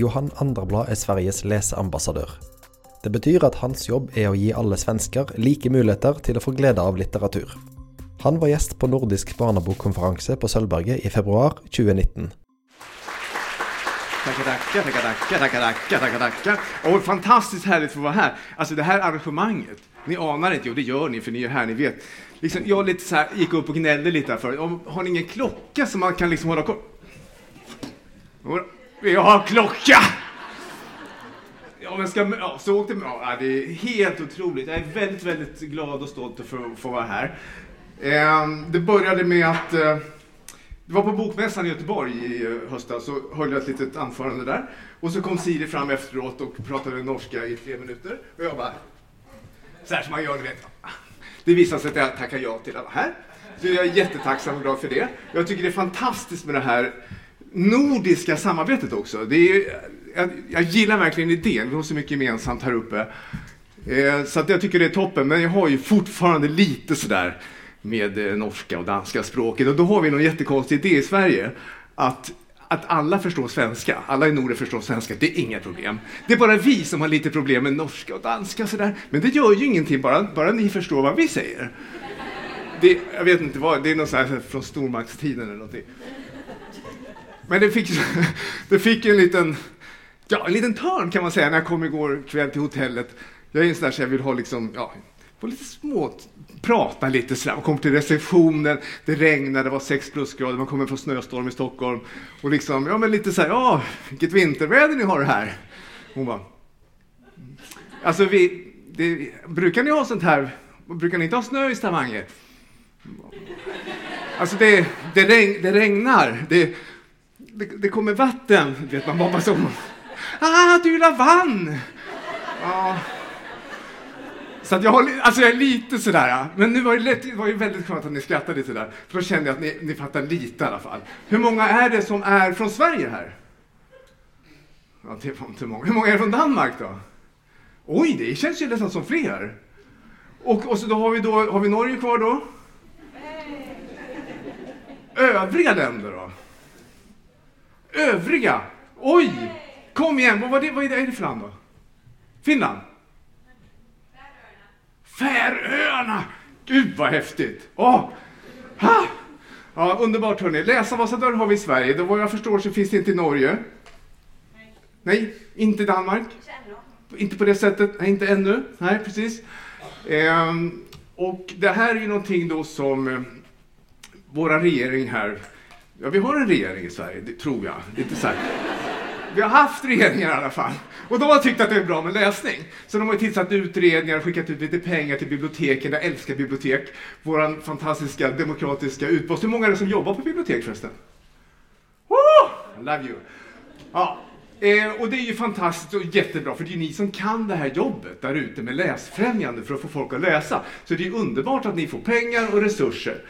Johan Anderblad är Sveriges läsambassadör. Det betyr att hans jobb är att ge alla svenskar lika möjligheter till att få glädje av litteratur. Han var gäst på Nordisk barnebokkonferens på Sölvberget i februari 2019. Tackar, tackar, tackar, tackar, tackar, tackar, tackar, tackar. Och fantastiskt härligt att få vara här. Alltså det här arrangemanget, ni anar inte, jo det gör ni för ni är här, ni vet. Liksom, jag lite så här, gick upp och gnällde lite här förut. Har ni ingen klocka som man kan liksom hålla koll? Vi har klocka! Ja, men ska, ja, så åkte, ja, det är helt otroligt. Jag är väldigt, väldigt glad och stolt för att få vara här. Eh, det började med att eh, det var på Bokmässan i Göteborg i eh, höstas, så höll jag ett litet anförande där. Och så kom Siri fram efteråt och pratade norska i tre minuter. Och jag bara, så här som man gör, ni vet. Det visade sig att jag tackade ja till att vara här. Så jag är jättetacksam och glad för det. Jag tycker det är fantastiskt med det här nordiska samarbetet också. Det är, jag, jag gillar verkligen idén, vi har så mycket gemensamt här uppe. Eh, så att jag tycker det är toppen, men jag har ju fortfarande lite sådär med eh, norska och danska språket. Och då har vi någon jättekonstig idé i Sverige. Att, att alla förstår svenska. Alla i Norden förstår svenska. Det är inga problem. Det är bara vi som har lite problem med norska och danska. Sådär. Men det gör ju ingenting, bara, bara ni förstår vad vi säger. Det, jag vet inte vad, det är något här från stormaktstiden eller någonting. Men det fick, det fick en liten, ja, en liten törn kan man säga när jag kom igår kväll till hotellet. Jag är en sån där så jag vill ha liksom, ja, på lite små, prata lite sådär. Man kommer till receptionen, det regnade, det var 6 plusgrader, man kommer från snöstorm i Stockholm. Och liksom, ja men lite såhär, ja, vilket vinterväder ni har här. Hon bara, alltså vi, det, brukar ni ha sånt här, brukar ni inte ha snö i Stavanger? Alltså det, det, regn, det regnar, det, det, det kommer vatten, vet man bara så. Ah, du vann! Ja. Så att jag, har, alltså jag är lite sådär, men nu var det, lätt, det var ju väldigt skönt att ni skrattade lite där, för då kände jag att ni, ni fattar lite i alla fall. Hur många är det som är från Sverige här? Ja, det var inte många. Hur många är det från Danmark då? Oj, det känns ju nästan som fler. Och, och så då har vi, då, har vi Norge kvar då? Övriga länder då? Övriga? Oj! Kom igen, vad, det, vad är det för land då? Finland? Färöarna! Gud vad häftigt! Oh. Ha! Ja, underbart hörni. Läsambassadör har vi i Sverige. Det vad jag förstår så finns det inte i Norge. Nej. Nej, inte i Danmark. Inte på det sättet. Nej, inte ännu. Nej, precis. Ehm, och det här är ju någonting då som eh, våra regering här, ja vi har en regering i Sverige, det tror jag. Det är inte så här. Vi har haft regeringar i alla fall. Och de har tyckt att det är bra med läsning. Så de har tillsatt utredningar och skickat ut lite pengar till biblioteken. Jag älskar bibliotek. Vår fantastiska demokratiska utpost. Hur många är det som jobbar på bibliotek förresten? Woo! I love you. Ja. Eh, och det är ju fantastiskt och jättebra för det är ju ni som kan det här jobbet där ute med läsfrämjande för att få folk att läsa. Så det är underbart att ni får pengar och resurser.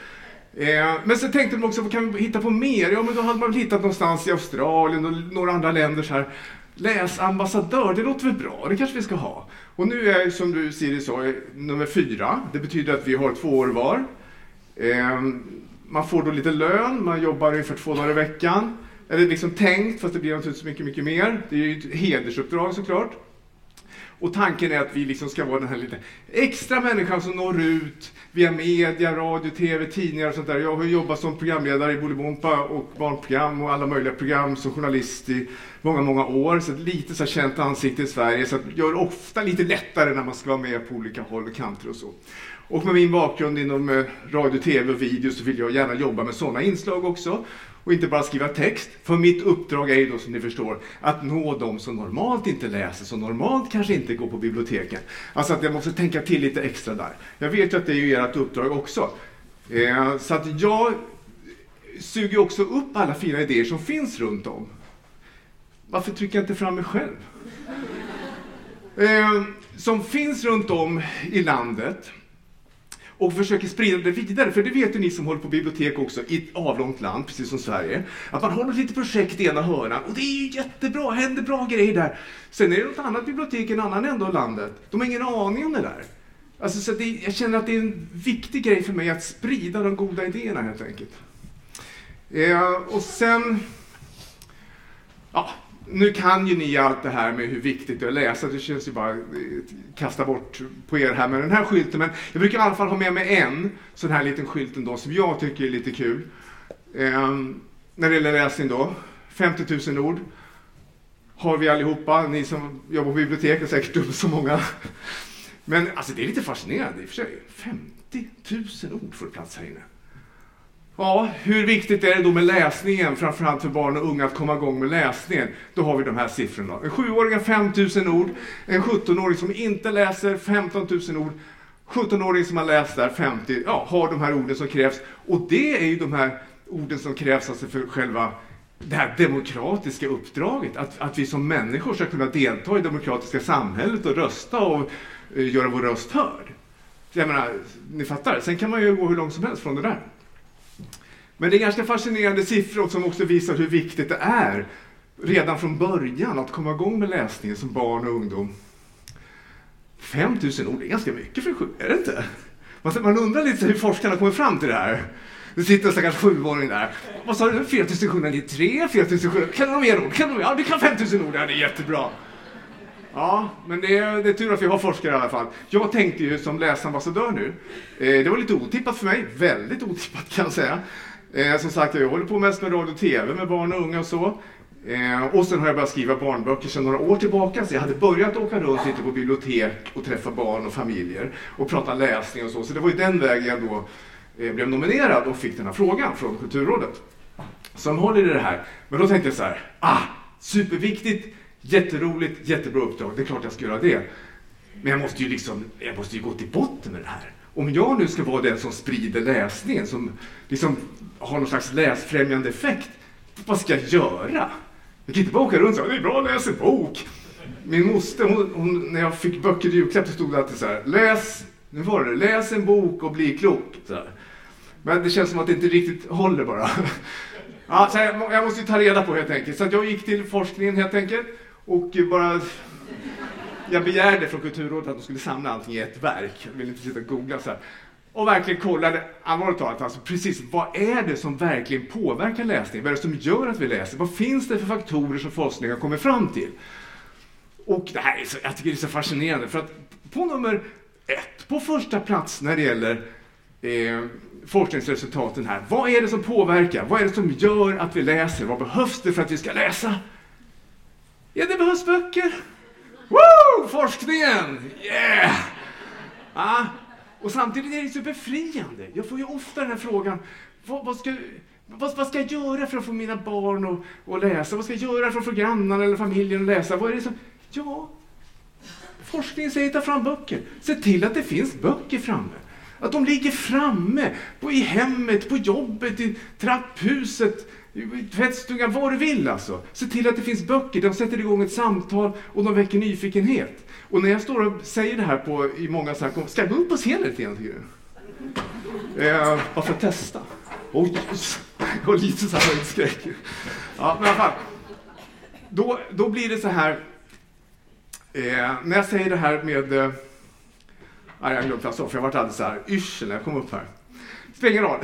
Eh, men så tänkte de också, vad kan vi hitta på mer? Ja, men då hade man väl hittat någonstans i Australien och några andra länder så här. Läsambassadör, det låter väl bra, det kanske vi ska ha. Och nu är, som du Siri sa, nummer fyra. Det betyder att vi har två år var. Eh, man får då lite lön, man jobbar ungefär två dagar i veckan. Eller liksom tänkt, fast det blir naturligtvis mycket, mycket mer. Det är ju ett hedersuppdrag såklart. Och tanken är att vi liksom ska vara den här lite extra människan som når ut via media, radio, tv, tidningar och sånt där. Jag har jobbat som programledare i Bolibompa och barnprogram och alla möjliga program som journalist i många, många år. Så lite så känt ansikte i Sverige. Så det gör det ofta lite lättare när man ska vara med på olika håll och kanter och så. Och med min bakgrund inom eh, radio, tv och video så vill jag gärna jobba med sådana inslag också och inte bara skriva text. För mitt uppdrag är ju då som ni förstår att nå de som normalt inte läser, som normalt kanske inte går på biblioteken. Alltså att jag måste tänka till lite extra där. Jag vet ju att det är ju ert uppdrag också. Eh, så att jag suger också upp alla fina idéer som finns runt om. Varför trycker jag inte fram mig själv? Eh, som finns runt om i landet och försöker sprida det vidare. För det vet ju ni som håller på bibliotek också i ett avlångt land, precis som Sverige. Att man har något litet projekt i ena hörnan och det är ju jättebra, händer bra grejer där. Sen är det något annat bibliotek i en annan ända av landet. De har ingen aning om det där. Alltså, så det, jag känner att det är en viktig grej för mig att sprida de goda idéerna helt enkelt. Eh, och sen... Ja, nu kan ju ni allt det här med hur viktigt det är att läsa. Det känns ju bara att kasta bort på er här med den här skylten. Men jag brukar i alla fall ha med mig en sån här liten skylt ändå som jag tycker är lite kul. Eh, när det gäller läsning då. 50 000 ord har vi allihopa. Ni som jobbar på bibliotek är säkert dubbelt så många. Men alltså det är lite fascinerande i och för sig. 50 000 ord får plats här inne. Ja, hur viktigt är det då med läsningen, framförallt för barn och unga att komma igång med läsningen? Då har vi de här siffrorna. En sjuåring har 5 000 ord, en 17-åring som inte läser 15 000 ord, 17-åring som har läst där 50, ja, har de här orden som krävs. Och det är ju de här orden som krävs alltså för själva det här demokratiska uppdraget, att, att vi som människor ska kunna delta i det demokratiska samhället och rösta och uh, göra vår röst hörd. Jag menar, ni fattar, sen kan man ju gå hur långt som helst från det där. Men det är ganska fascinerande siffror som också visar hur viktigt det är redan från början att komma igång med läsningen som barn och ungdom. 5000 ord är ganska mycket för sju, är det inte? Man undrar lite hur forskarna kommer fram till det här. Det sitter en stackars sjuåring där. Vad sa du? 4793? 4700? Kan du mer ord? Kan Ja, du kan 5000 ord. Ja, det är jättebra. Ja, men det är, det är tur att vi har forskare i alla fall. Jag tänkte ju som läsambassadör nu. Eh, det var lite otippat för mig. Väldigt otippat kan jag säga. Eh, som sagt, jag håller på mest med radio och TV med barn och unga och så. Eh, och sen har jag börjat skriva barnböcker sedan några år tillbaka. Så jag hade börjat åka runt lite på bibliotek och träffa barn och familjer och prata läsning och så. Så det var ju den vägen jag då eh, blev nominerad och fick den här frågan från Kulturrådet. Som håller i det här. Men då tänkte jag så här, ah, superviktigt, jätteroligt, jättebra uppdrag. Det är klart jag ska göra det. Men jag måste ju liksom, jag måste ju gå till botten med det här om jag nu ska vara den som sprider läsningen, som liksom har någon slags läsfrämjande effekt, vad ska jag göra? Jag kan inte bara åka runt och säga det är bra att läsa en bok. Min moster, hon, hon, när jag fick böcker i julklapp så stod det alltid så här, läs, nu var det, läs en bok och bli klok. Men det känns som att det inte riktigt håller bara. Ja, så jag, jag måste ta reda på helt enkelt. Så jag gick till forskningen helt enkelt och bara jag begärde från Kulturrådet att de skulle samla allting i ett verk. Jag ville inte sitta och googla så här. Och verkligen kollade, allvarligt talat, alltså precis vad är det som verkligen påverkar läsningen? Vad är det som gör att vi läser? Vad finns det för faktorer som forskningen har kommit fram till? Och det här är så, jag tycker det är så fascinerande för att på nummer ett, på första plats när det gäller eh, forskningsresultaten här. Vad är det som påverkar? Vad är det som gör att vi läser? Vad behövs det för att vi ska läsa? Ja, det behövs böcker. Woo! Forskningen! Yeah! Ah, och samtidigt är det så befriande. Jag får ju ofta den här frågan, vad, vad ska, vad, vad, ska jag göra för att få mina barn att, att läsa? Vad ska jag göra för att få grannarna eller familjen att läsa? Vad är det som... Ja, forskningen säger ta fram böcker. Se till att det finns böcker framme. Att de ligger framme, på, i hemmet, på jobbet, i trapphuset, tvättstugan, vad du vill alltså. Se till att det finns böcker, de sätter igång ett samtal och de väcker nyfikenhet. Och när jag står och säger det här på, i många så här, ska jag gå upp på scenen lite grann tycker du? Eh, bara för att testa. Oj, jag har lite så här höjdskräck. Ja, men i alla fall. Då, då blir det så här, eh, när jag säger det här med eh, jag glömde för jag vart alldeles så här yrsel när jag kom upp här. Spelar ingen roll.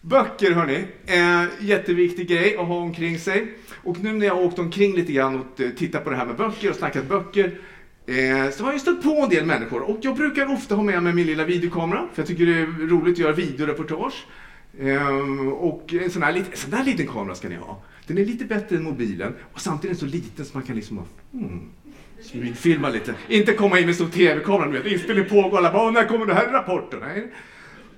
Böcker hörni, eh, jätteviktig grej att ha omkring sig. Och nu när jag åkt omkring lite grann och eh, tittat på det här med böcker och snackat böcker eh, så har jag stött på en del människor och jag brukar ofta ha med mig min lilla videokamera för jag tycker det är roligt att göra videoreportage. Eh, och en sån, här, en sån här liten kamera ska ni ha. Den är lite bättre än mobilen och samtidigt så liten så man kan liksom hmm, filma lite. Inte komma in med stor tv-kamera, du vet, inspelning pågår, alla bara, när kommer den här rapporten? Nej.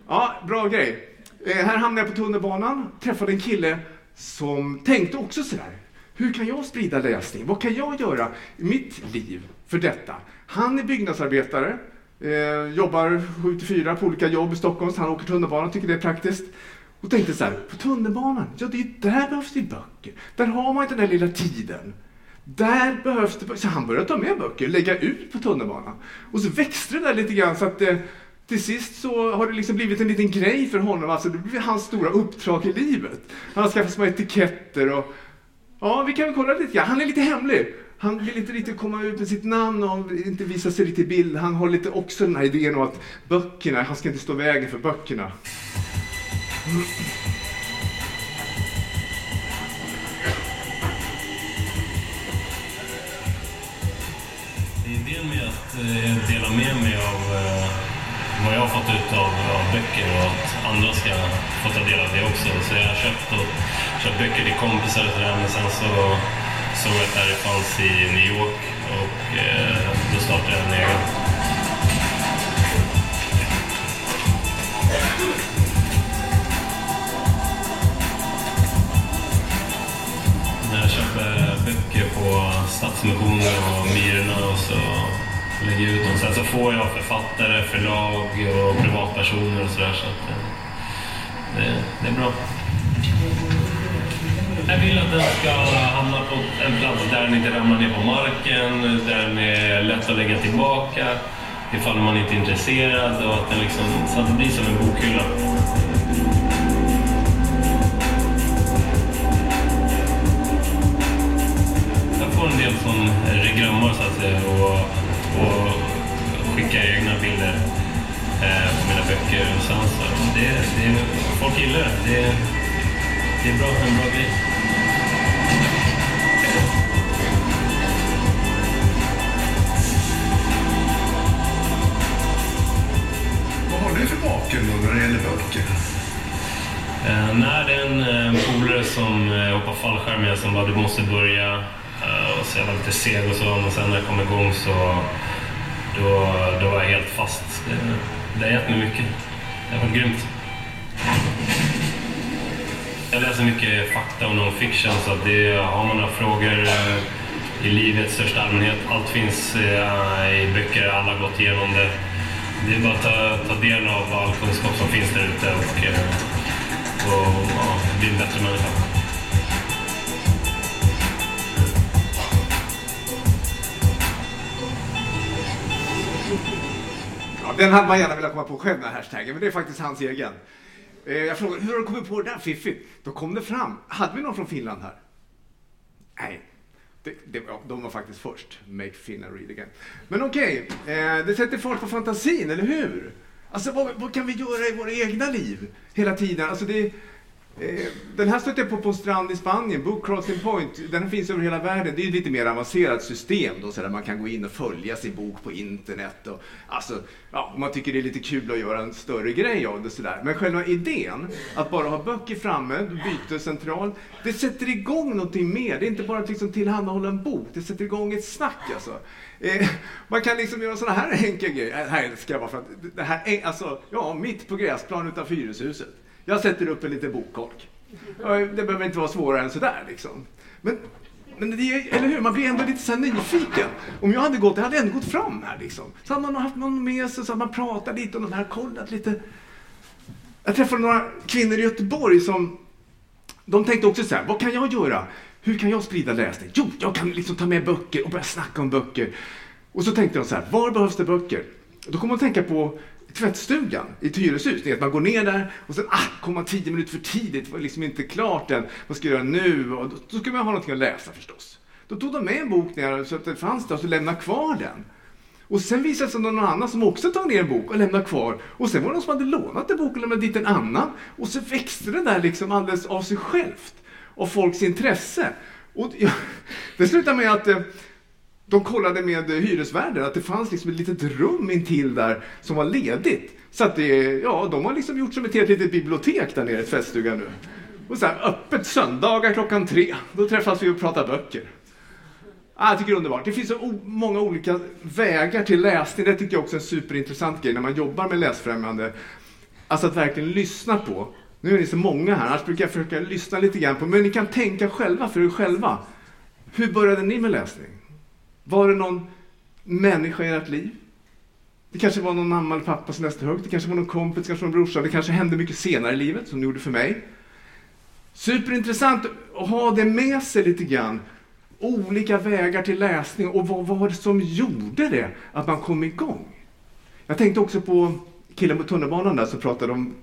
Ja, bra grej. Eh, här hamnade jag på tunnelbanan, träffade en kille som tänkte också sådär. Hur kan jag sprida läsning? Vad kan jag göra i mitt liv för detta? Han är byggnadsarbetare, eh, jobbar 7-4 på olika jobb i Stockholm, så han åker tunnelbana, tycker det är praktiskt. Och tänkte så här, på tunnelbanan, ja det är där behövs det böcker. Där har man inte den där lilla tiden. Där behövs det böcker. Så han började ta med böcker, lägga ut på tunnelbanan. Och så växte det där lite grann så att eh, till sist så har det liksom blivit en liten grej för honom. Alltså det blir hans stora uppdrag i livet. Han har skaffat små etiketter och... Ja, vi kan väl kolla lite grann. Han är lite hemlig. Han vill inte riktigt komma ut med sitt namn och inte visa sig riktigt i bild. Han har lite också den här idén om att böckerna, han ska inte stå i vägen för böckerna. Mm. Idén med att eh, dela med mig av eh, vad jag har fått ut av, av böcker och att andra ska få ta del av det också. Så jag har köpt, och, köpt böcker till kompisar och sådär men sen så såg jag att det fanns i New York och eh, då startade jag en egen. När jag köper böcker på Stadsmissionen och Myrorna och så lägger ut dem. Sen så får jag författare, förlag och privatpersoner och sådär. Så att, eh, det, det är bra. Jag vill att den ska hamna på en plats där den inte ramlar ner på marken, där den är lätt att lägga tillbaka ifall man inte är intresserad och att den liksom, så att det blir som en bokhylla. Jag får en del som regrammar så att säga och, och skickar egna bilder eh, på mina böcker. Och sen så, det, det, folk gillar det. Det, det är bra, en bra grej. Vad har du för bakgrund när det gäller böcker? Eh, när det är en eh, polare som eh, hoppar fallskärm med som bara du måste börja eh, och så jag var lite seg och så men sen när jag kom igång så då, då var jag helt fast. Det, har gett mig mycket. Det har varit grymt. Jag läser mycket fakta och non-fiction så det, har man några frågor eh, i livet i största allmänhet, allt finns eh, i böcker, alla har gått igenom det. Det är bara att ta, ta del av all kunskap som finns där ute och, eh, och, och ja, bli en bättre människa. Den hade man gärna velat komma på själv, den här hashtaggen, men det är faktiskt hans egen. Eh, jag frågade, hur har du kommit på det där fiffigt? Då kom det fram. Hade vi någon från Finland här? Nej. Det, det, ja, de var faktiskt först. Make Finland read again. Men okej, eh, det sätter fart på fantasin, eller hur? Alltså vad, vad kan vi göra i våra egna liv hela tiden? Alltså det, Eh, den här stötte jag på på en strand i Spanien, Book Crossing Point. Den finns över hela världen. Det är ju ett lite mer avancerat system då, så där man kan gå in och följa sin bok på internet. Och, alltså, ja, om man tycker det är lite kul att göra en större grej av det sådär. Men själva idén, att bara ha böcker framme, bytescentral, det sätter igång någonting mer. Det är inte bara att liksom tillhandahålla en bok, det sätter igång ett snack alltså. Eh, man kan liksom göra sådana här enkla grejer. Äh, det här ska jag bara för att, det här är, alltså, ja, mitt på gräsplan utanför hyreshuset. Jag sätter upp en liten bokkork. Det behöver inte vara svårare än sådär liksom. Men, men det är, eller hur, man blir ändå lite så nyfiken. Om jag hade gått, jag hade ändå gått fram här liksom. Så hade man haft någon med sig, så hade man pratat lite om de här, kollat lite. Jag träffade några kvinnor i Göteborg som, de tänkte också så här, vad kan jag göra? Hur kan jag sprida läsning? Jo, jag kan liksom ta med böcker och börja snacka om böcker. Och så tänkte de så här, var behövs det böcker? Då kommer man tänka på tvättstugan i ett hyreshus. Man går ner där och sen ah, kommer man tio minuter för tidigt, det var liksom inte klart än. Vad ska jag göra nu? Och då, då ska man ha någonting att läsa förstås. Då tog de med en bok ner så att det fanns där och så lämnade kvar den. Och sen visade det sig någon annan som också tog ner en bok och lämnade kvar. Och sen var det någon som hade lånat en bok och lämnat dit en annan. Och så växte det där liksom alldeles av sig självt. Av folks intresse. Och ja, det slutade med att eh, de kollade med hyresvärden att det fanns liksom ett litet rum intill där som var ledigt. Så att det, ja, de har liksom gjort som ett helt litet bibliotek där nere i tvättstugan nu. Och så här, öppet söndagar klockan tre. Då träffas vi och pratar böcker. Ah, jag tycker det är underbart. Det finns så många olika vägar till läsning. Det tycker jag också är en superintressant grej när man jobbar med läsfrämjande. Alltså att verkligen lyssna på. Nu är ni så många här, annars brukar jag försöka lyssna lite grann på, men ni kan tänka själva för er själva. Hur började ni med läsning? Var det någon människa i ert liv? Det kanske var någon mamma eller pappa som läste högt, det kanske var någon kompis, kanske någon brorsa, det kanske hände mycket senare i livet, som det gjorde för mig. Superintressant att ha det med sig lite grann. Olika vägar till läsning och vad var det som gjorde det, att man kom igång? Jag tänkte också på killen på tunnelbanan där som pratade om,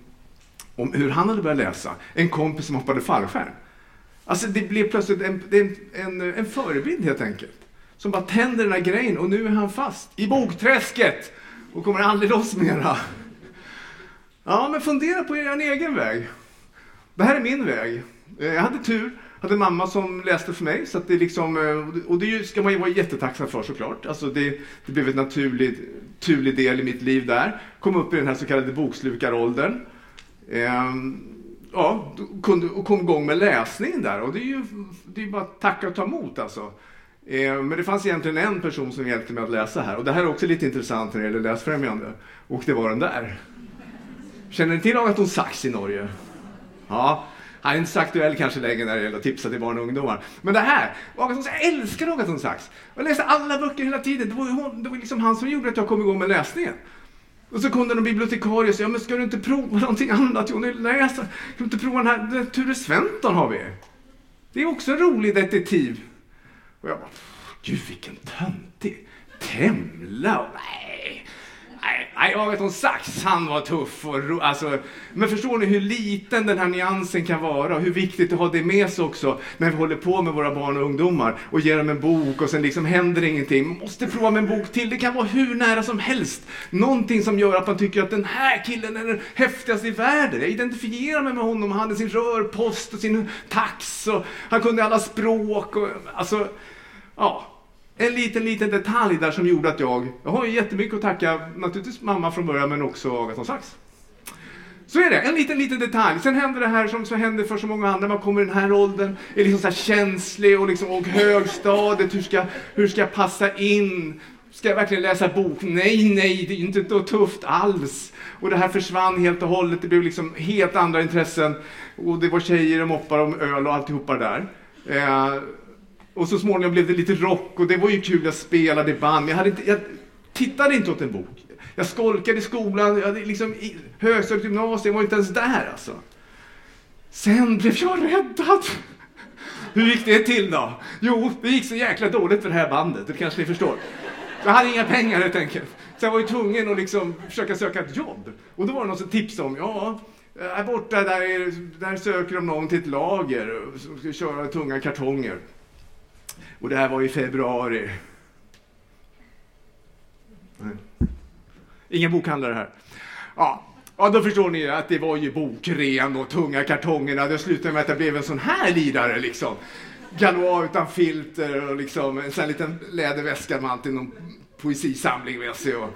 om hur han hade börjat läsa. En kompis som hoppade fallskärm. Alltså det blev plötsligt en, en, en, en förebild helt enkelt. Som bara tänder den här grejen och nu är han fast i bokträsket och kommer aldrig loss mera. Ja, men fundera på er egen väg. Det här är min väg. Eh, jag hade tur hade mamma som läste för mig. Så att det liksom, eh, och det ska man ju vara jättetacksam för såklart. Alltså det, det blev en naturlig, naturlig del i mitt liv där. Kom upp i den här så kallade bokslukaråldern. Ehm, ja, och kom igång med läsningen där. Och det är ju det är bara att tacka och ta emot alltså. Eh, men det fanns egentligen en person som hjälpte mig att läsa här. Och det här är också lite intressant när det gäller läsfrämjande. Och det var den där. Känner ni till Agaton Sax i Norge? Ja, han är inte så aktuell kanske längre när det gäller att tipsa till barn och ungdomar. Men det här, Agaton Sax, jag älskar Agaton Sax. Jag läste alla böcker hela tiden. Det var, hon, det var liksom han som gjorde att jag kom igång med läsningen. Och så kom det någon bibliotekarie och sa, ja men ska du inte prova någonting annat Jo, nu läser ska du inte prova den här, Ture Sventon har vi. Det är också en rolig detektiv. Och jag bara, gud vilken töntig. Temla, nej. Nej, nej jag vet om Sax, han var tuff och ro, alltså, Men förstår ni hur liten den här nyansen kan vara och hur viktigt att ha det med sig också när vi håller på med våra barn och ungdomar och ger dem en bok och sen liksom händer ingenting. Man måste prova med en bok till. Det kan vara hur nära som helst. Någonting som gör att man tycker att den här killen är den häftigaste i världen. Jag identifierar mig med honom. Han hade sin rörpost och sin tax och han kunde alla språk och alltså, ja en liten, liten detalj där som gjorde att jag, jag har ju jättemycket att tacka naturligtvis mamma från början men också Agaton Sax. Så är det, en liten, liten detalj. Sen händer det här som så händer för så många andra, man kommer i den här åldern, är liksom så här känslig och, liksom, och högstadiet, hur ska, hur ska jag passa in? Ska jag verkligen läsa bok? Nej, nej, det är inte något tufft alls. Och det här försvann helt och hållet, det blev liksom helt andra intressen. Och det var tjejer och moppar om öl och alltihopa där. Eh, och så småningom blev det lite rock och det var ju kul, jag spelade i band. Jag, hade inte, jag tittade inte åt en bok. Jag skolkade i skolan, jag hade liksom, högstadiet, gymnasiet, jag var inte ens där alltså. Sen blev jag räddad. Hur gick det till då? Jo, det gick så jäkla dåligt för det här bandet, det kanske ni förstår. Jag hade inga pengar helt enkelt. Så jag var ju tvungen att liksom försöka söka ett jobb. Och då var det någon som tipsade om, ja, här borta där, är, där söker de någon till ett lager som ska köra tunga kartonger. Och det här var i februari. Nej. Inga bokhandlare här. Ja, ja, då förstår ni att det var ju bokren och tunga kartongerna. Det slutade med att jag blev en sån här lirare liksom. Galois utan filter och liksom en sån här liten läderväska med alltid någon poesisamling med sig och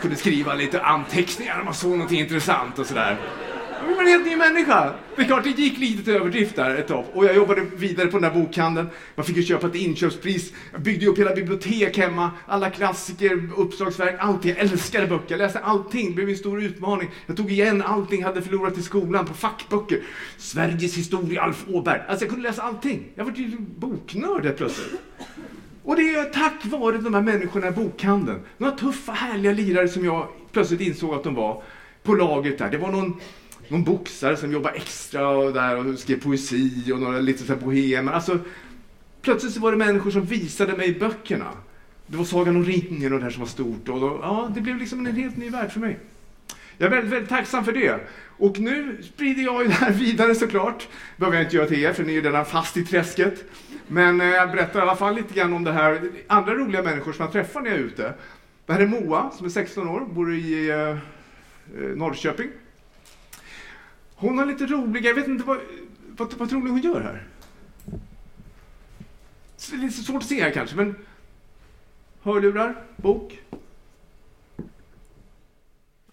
kunde skriva lite anteckningar om man såg något intressant och sådär. Jag var en helt ny människa. Det är klart, det gick lite till överdrift där ett tag. Och jag jobbade vidare på den där bokhandeln. Man fick ju köpa ett inköpspris. Jag byggde upp hela bibliotek hemma. Alla klassiker, uppslagsverk, allting. Jag älskade böcker. Jag läste allting. Det blev en stor utmaning. Jag tog igen allting jag hade förlorat i skolan på fackböcker. Sveriges historia, Alf Åberg. Alltså jag kunde läsa allting. Jag var ju boknörd helt plötsligt. Och det är tack vare de här människorna i bokhandeln. Några tuffa, härliga lirare som jag plötsligt insåg att de var på laget där. Det var någon någon boxare som jobbade extra och, där och skrev poesi och några lite så bohemer. Alltså, plötsligt så var det människor som visade mig böckerna. Det var Sagan om ringen och det här som var stort. Och då, ja, det blev liksom en helt ny värld för mig. Jag är väldigt, väldigt tacksam för det. Och nu sprider jag ju det här vidare såklart. Det behöver jag inte göra till er, för ni är redan fast i träsket. Men eh, jag berättar i alla fall lite grann om det här. Andra roliga människor som jag träffar när jag är ute. Det här är Moa, som är 16 år, bor i eh, eh Norrköping. Hon har lite roliga, jag vet inte vad, vad, vad tror ni hon gör här? Det är lite svårt att se här kanske, men hörlurar, bok.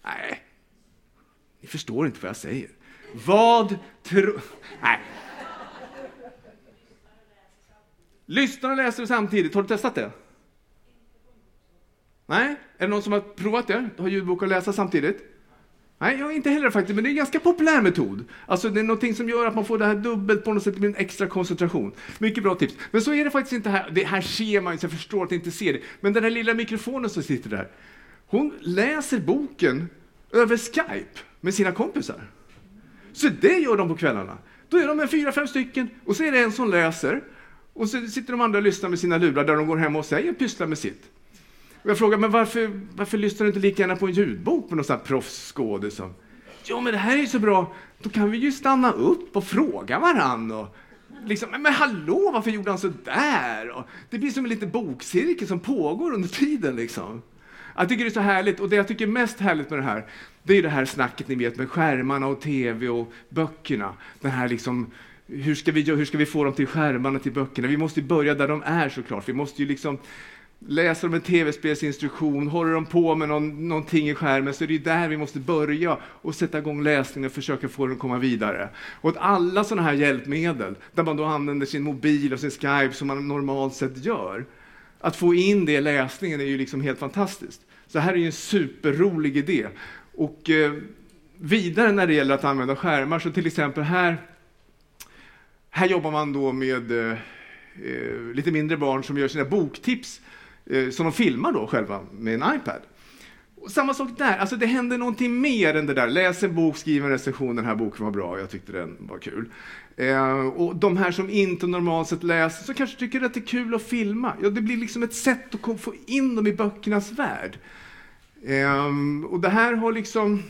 Nej, ni förstår inte vad jag säger. Vad tror... Nej. Lyssnar och läser samtidigt. Har du testat det? Nej? Är det någon som har provat det? Har ljudbok och läsa samtidigt? Nej, jag inte heller faktiskt, men det är en ganska populär metod. Alltså det är någonting som gör att man får det här dubbelt på något sätt, med en extra koncentration. Mycket bra tips. Men så är det faktiskt inte här. Det här ser man ju, så jag förstår att ni inte ser det. Men den här lilla mikrofonen som sitter där, hon läser boken över Skype med sina kompisar. Så det gör de på kvällarna. Då är de en fyra, fem stycken och så är det en som läser och så sitter de andra och lyssnar med sina lurar där de går hem och säger pysslar med sitt. Och jag frågar, men varför, varför lyssnar du inte lika gärna på en ljudbok med någon sån här proffsskådis? Ja, men det här är ju så bra, då kan vi ju stanna upp och fråga varann. Och liksom, men, men hallå, varför gjorde han så där? Och det blir som en liten bokcirkel som pågår under tiden. Liksom. Jag tycker det är så härligt, och det jag tycker är mest härligt med det här, det är det här snacket ni vet med skärmarna och tv och böckerna. Den här liksom hur ska, vi, hur ska vi få dem till skärmarna, till böckerna? Vi måste börja där de är såklart. Vi måste ju liksom Läser de en tv-spelsinstruktion, håller de på med någon, någonting i skärmen så är det där vi måste börja och sätta igång läsningen och försöka få den att komma vidare. Och att alla sådana här hjälpmedel, där man då använder sin mobil och sin Skype som man normalt sett gör, att få in det i läsningen är ju liksom helt fantastiskt. Så det här är ju en superrolig idé. Och eh, vidare när det gäller att använda skärmar, så till exempel här, här jobbar man då med eh, eh lite mindre barn som gör sina boktips Eh, som de filmar då själva med en iPad. Och samma sak där, alltså det händer någonting mer än det där. Läs en bok, skriv en recension, den här boken var bra, jag tyckte den var kul. Eh, och de här som inte normalt sett läser, som kanske tycker att det är kul att filma. Ja, det blir liksom ett sätt att få in dem i böckernas värld. Eh, och det här har liksom...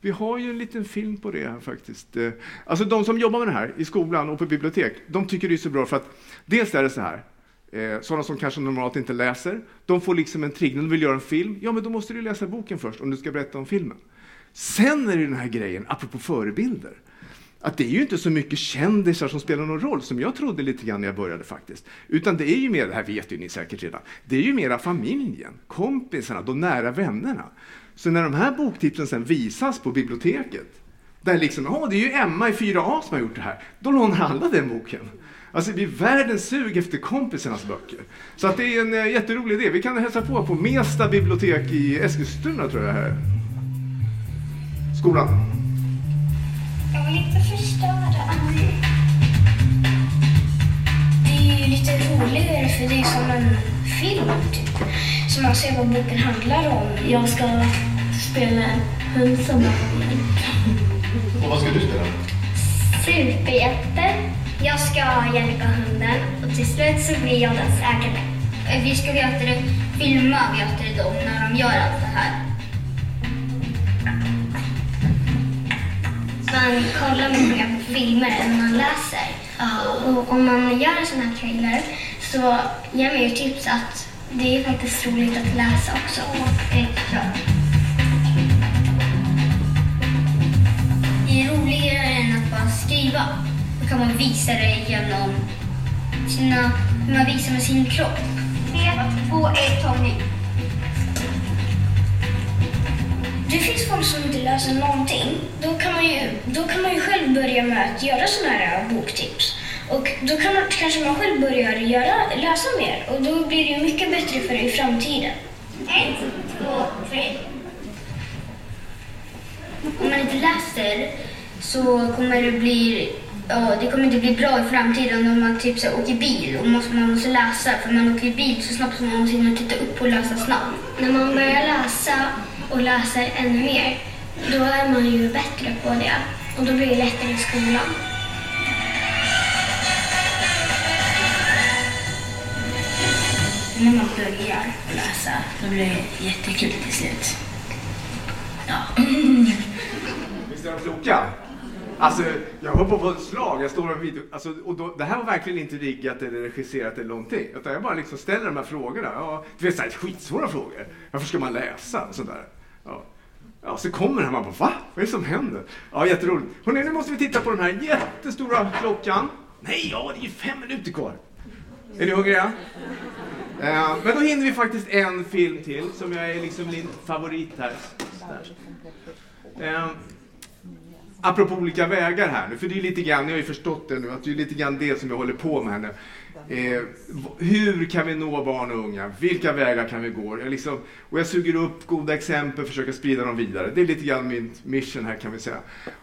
Vi har ju en liten film på det här faktiskt. Eh, alltså de som jobbar med det här i skolan och på bibliotek, de tycker det är så bra för att dels är det så här, Eh, sådana som kanske normalt inte läser, de får liksom en triggning, de vill göra en film. Ja, men då måste du läsa boken först om du ska berätta om filmen. Sen är det den här grejen, apropå förebilder, att det är ju inte så mycket kändisar som spelar någon roll, som jag trodde lite grann när jag började faktiskt. Utan det är ju mer, det här vet ju ni säkert redan, det är ju mera familjen, kompisarna, de nära vännerna. Så när de här boktipsen sen visas på biblioteket, där liksom, ja det är ju Emma i 4A som har gjort det här, då lånar alla den boken. Alltså det blir världens sug efter kompisarnas böcker. Så att det är en uh, jätterolig idé. Vi kan hälsa på på Mesta bibliotek i Eskilstuna tror jag här. Skolan. Jag vill inte förstöra. Det är ju lite roligare för det är som en film typ. Så man ser vad boken handlar om. Jag ska spela hund som Och vad ska du spela? Superhjälte. Jag ska hjälpa hunden och till slut så blir jag dess ägare. Vi ska vet du, filma vet dem när de gör allt det här. Man kollar mycket på filmer än man läser. Och om man gör en sån här trailer så ger man ju tips att det är faktiskt roligt att läsa också. Bra. Det är roligare än att bara skriva kan man visa det genom sina, hur man visar med sin kropp. Tre, två, ett, ta. Det finns folk som inte läser någonting. Då kan man ju, då kan man ju själv börja med att göra sådana här boktips. Och då kan man, kanske man själv börjar göra, läsa mer och då blir det ju mycket bättre för dig i framtiden. Ett, två, tre. Om man inte läser så kommer det bli ja, det kommer inte bli bra i framtiden om man typ så åker bil och måste, man måste läsa. För man åker bil så snabbt som man måste hinna titta upp och läsa snabbt. När man börjar läsa och läser ännu mer, då är man ju bättre på det. Och då blir det lättare i skolan. När man börjar läsa, då blir det jättekul till slut. Ja. Visst är de kloka? Alltså, jag hoppar på ett slag, jag står och video, alltså, och då, det här var verkligen inte riggat eller regisserat eller någonting. Utan jag bara liksom ställer de här frågorna. Ja, du vet, så här, skitsvåra frågor. Varför ska man läsa? Och sådär. Ja. Ja, så kommer han man bara, va? Vad är det som händer? Ja, jätteroligt. Hörrni, nu måste vi titta på den här jättestora klockan. Nej, ja, det är ju fem minuter kvar. Är ni hungriga? Eh, men då hinner vi faktiskt en film till som jag är liksom min favorit här. Eh, apropå olika vägar här nu, för det är lite grann, ni har ju förstått det nu, att det är lite grann det som jag håller på med här nu. Eh, hur kan vi nå barn och unga? Vilka vägar kan vi gå? Jag liksom, och jag suger upp goda exempel, och försöker sprida dem vidare. Det är lite grann min mission här kan vi säga.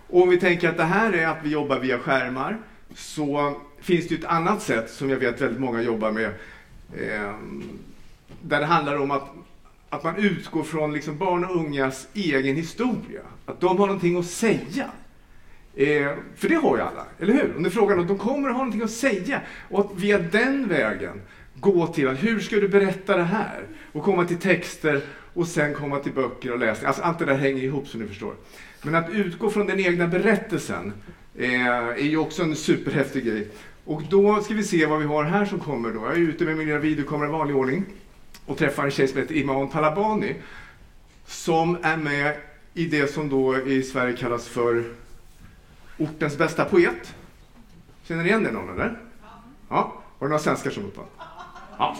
Och om vi tänker att det här är att vi jobbar via skärmar, så finns det ju ett annat sätt som jag vet väldigt många jobbar med. Eh, där det handlar om att, att man utgår från liksom barn och ungas egen historia. Att de har någonting att säga. Eh, för det har ju alla, eller hur? Om frågan om de kommer att ha någonting att säga. Och att via den vägen gå till att hur ska du berätta det här? Och komma till texter och sen komma till böcker och läsning. Alltså allt det där hänger ihop som ni förstår. Men att utgå från den egna berättelsen eh, är ju också en superhäftig grej. Och då ska vi se vad vi har här som kommer då. Jag är ute med min lilla videokamera i vanlig ordning och träffar en tjej som heter Iman Talabani som är med i det som då i Sverige kallas för ortens bästa poet. Känner ni igen det någon eller? Ja. Var det några svenskar som ropade? Ja.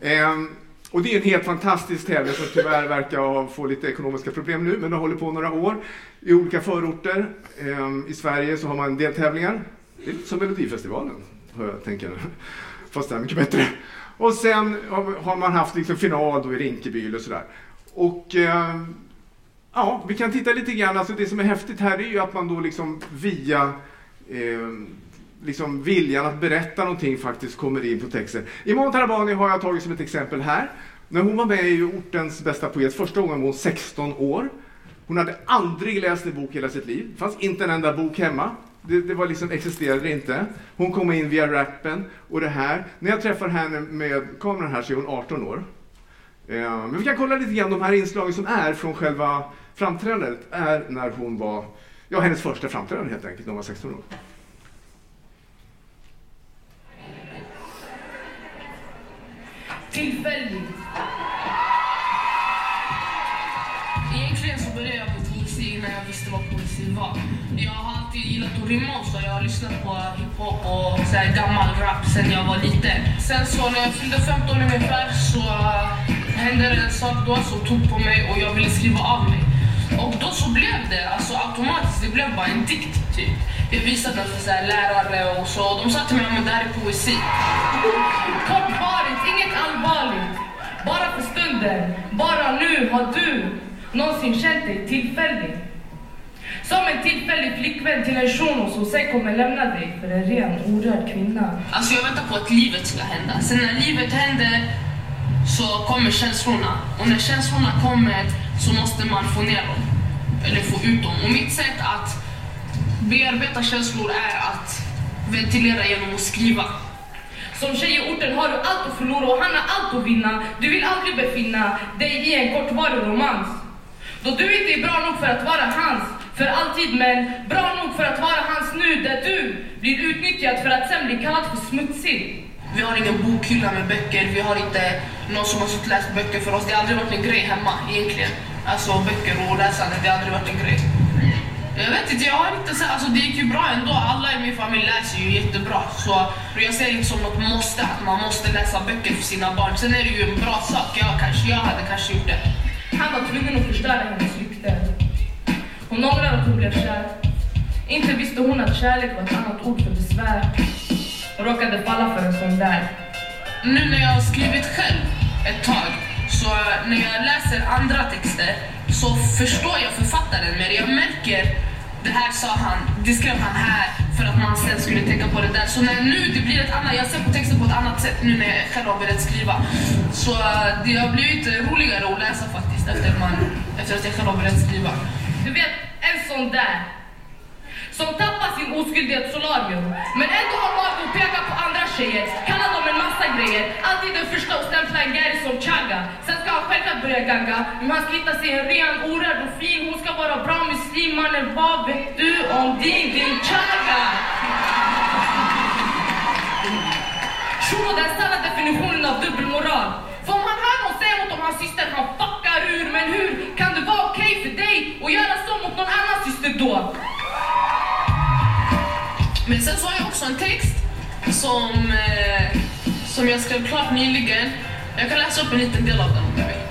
Ehm, och det är en helt fantastisk tävling som tyvärr verkar få lite ekonomiska problem nu, men det håller på några år. I olika förorter ehm, i Sverige så har man deltävlingar. Det är lite som Melodifestivalen, hör jag tänker. Fast det är mycket bättre. Och sen har man haft liksom final då i Rinkeby och sådär. Och ehm, ja, vi kan titta lite grann. Alltså det som är häftigt här är ju att man då liksom via eh, liksom viljan att berätta någonting faktiskt kommer in på texten. Imam Tarabani har jag tagit som ett exempel här. När hon var med i ortens bästa poet, första gången var hon 16 år. Hon hade aldrig läst en bok hela sitt liv. Det fanns inte en enda bok hemma. Det, det var liksom, existerade inte. Hon kom in via rappen och det här. När jag träffar henne med kameran här så är hon 18 år. Eh, men vi kan kolla lite grann de här inslagen som är från själva framträdandet. Är när hon var, ja hennes första framträdande helt enkelt, när hon var 16 år. Tillfälligt. Egentligen så började jag på poesi innan jag visste vad poesi var. Jag har alltid gillat att rimma så jag har lyssnat på hiphop och så här gammal rap sen jag var liten. Sen så när jag fyllde 15 ungefär så hände det en sak då som tog på mig och jag ville skriva av mig. Så blev det alltså automatiskt, det blev bara en dikt typ. Jag visade den för så här, lärare och så. De sa till mig att det här är poesi. Kortvarigt, inget allvarligt. Bara för stunden. Bara nu har du någonsin känt dig tillfällig. Som en tillfällig flickvän till en shuno som sen kommer lämna dig för en ren orörd kvinna. Alltså jag väntar på att livet ska hända. Sen när livet händer så kommer känslorna. Och när känslorna kommer så måste man få ner dem. Eller få ut dem. Och mitt sätt att bearbeta känslor är att ventilera genom att skriva. Som tjej i orten har du allt att förlora och han har allt att vinna. Du vill aldrig befinna dig i en kortvarig romans. Då du inte är bra nog för att vara hans för alltid men bra nog för att vara hans nu där du blir utnyttjad för att sen bli kallad för smutsig. Vi har ingen bokhylla med böcker, vi har inte någon som har suttit läst böcker för oss. Det har aldrig varit en grej hemma egentligen. Alltså böcker och läsande, det har aldrig varit en grej. Jag vet inte, jag har inte så, alltså det gick ju bra ändå. Alla i min familj läser ju jättebra. Så jag ser det inte som något måste, att man måste läsa böcker för sina barn. Sen är det ju en bra sak, ja, kanske, jag hade kanske gjort det. Han var tvungen att förstöra hennes rykte. Hon ångrar att hon blev kär. Inte visste hon att kärlek var ett annat ord för besvär. Och råkade falla för en sån där. Nu när jag har skrivit själv ett tag, så när jag läser andra texter så förstår jag författaren mer. Jag märker, det här sa han, det skrev han här för att man sen skulle tänka på det där. Så när nu det blir ett annat, jag ser på texten på ett annat sätt nu när jag själv har börjat skriva. Så eh, det har blivit roligare att läsa faktiskt efter, man, efter att jag själv har börjat skriva. Du vet, en sån där som tappar sin oskuld i ett solarium men ändå har mage att peka på andra tjejer, kalla dem en massa grejer. Alltid den första att stämpla en Gary som Chaga. Sen ska han självklart börja gagga, men han ska hitta sig en ren, orörd och fin. Hon ska vara bra muslim, mannen. Vad vet du om din, din Chaga? Shuno, den sanna definitionen av dubbelmoral. För om han hör någon säga något om hans syster, han fuckar ur. Men hur kan det vara okej okay för dig att göra så mot någon annan syster då? Men sen så har jag också en text som, eh, som jag skrev klart nyligen. Jag kan läsa upp en liten del av den om du vill.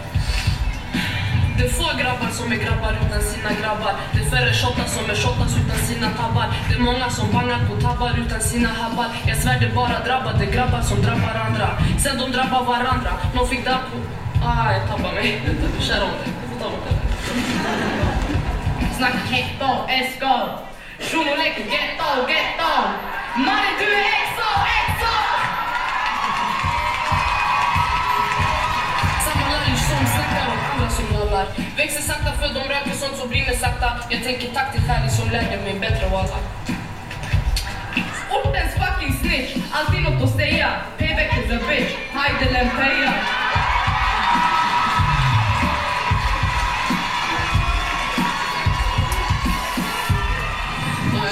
Det är få grabbar som är grabbar utan sina grabbar. Det är färre shottas som är shottas utan sina tabbar. Det är många som bangar på tabbar utan sina habbar. Jag svär det bara drabbade grabbar som drabbar andra. Sen de drabbar varandra. Någon fick där på... Ah, jag tappade mig. Kör om det. Jag får ta bort det. Snacka hektar, eskal. Kjolek, getto, getto. Mannen du är exo, exo! Samma lunch som snackar om andra som. Växer sakta för de röker sånt som brinner sakta. Jag tänker tack till stjärnor som lärde mig bättre walla. Ortens fucking snitch, alltid något att säga. Payback is a bitch, hide eller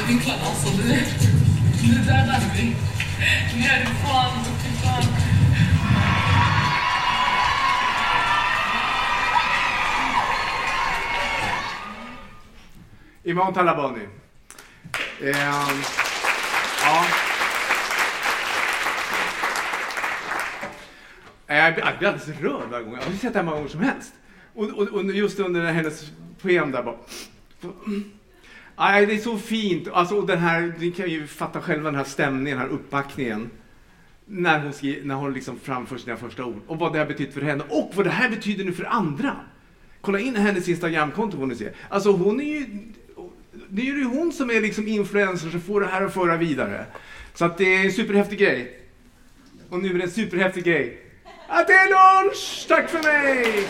peja. vinklad alltså. Det, det dödar mig. Ner fan, fy fan. Iman Talabani. Eh, Ja. Jag blir alldeles rörd varje gång. Jag har sett det här många gånger som helst. Och, och, och just under hennes poem där bara. Nej, det är så fint. Alltså, den här, ni kan ju fatta själva den här stämningen, den här uppbackningen. När hon, skri, när hon liksom framför sina första ord. Och vad det har betytt för henne. Och vad det här betyder nu för andra. Kolla in hennes Instagramkonto får ni se. Alltså hon är ju... Det är ju hon som är liksom influencer som får det här att föra vidare. Så att det är en superhäftig grej. Och nu är det en superhäftig grej. Att det är lunch! Tack för mig!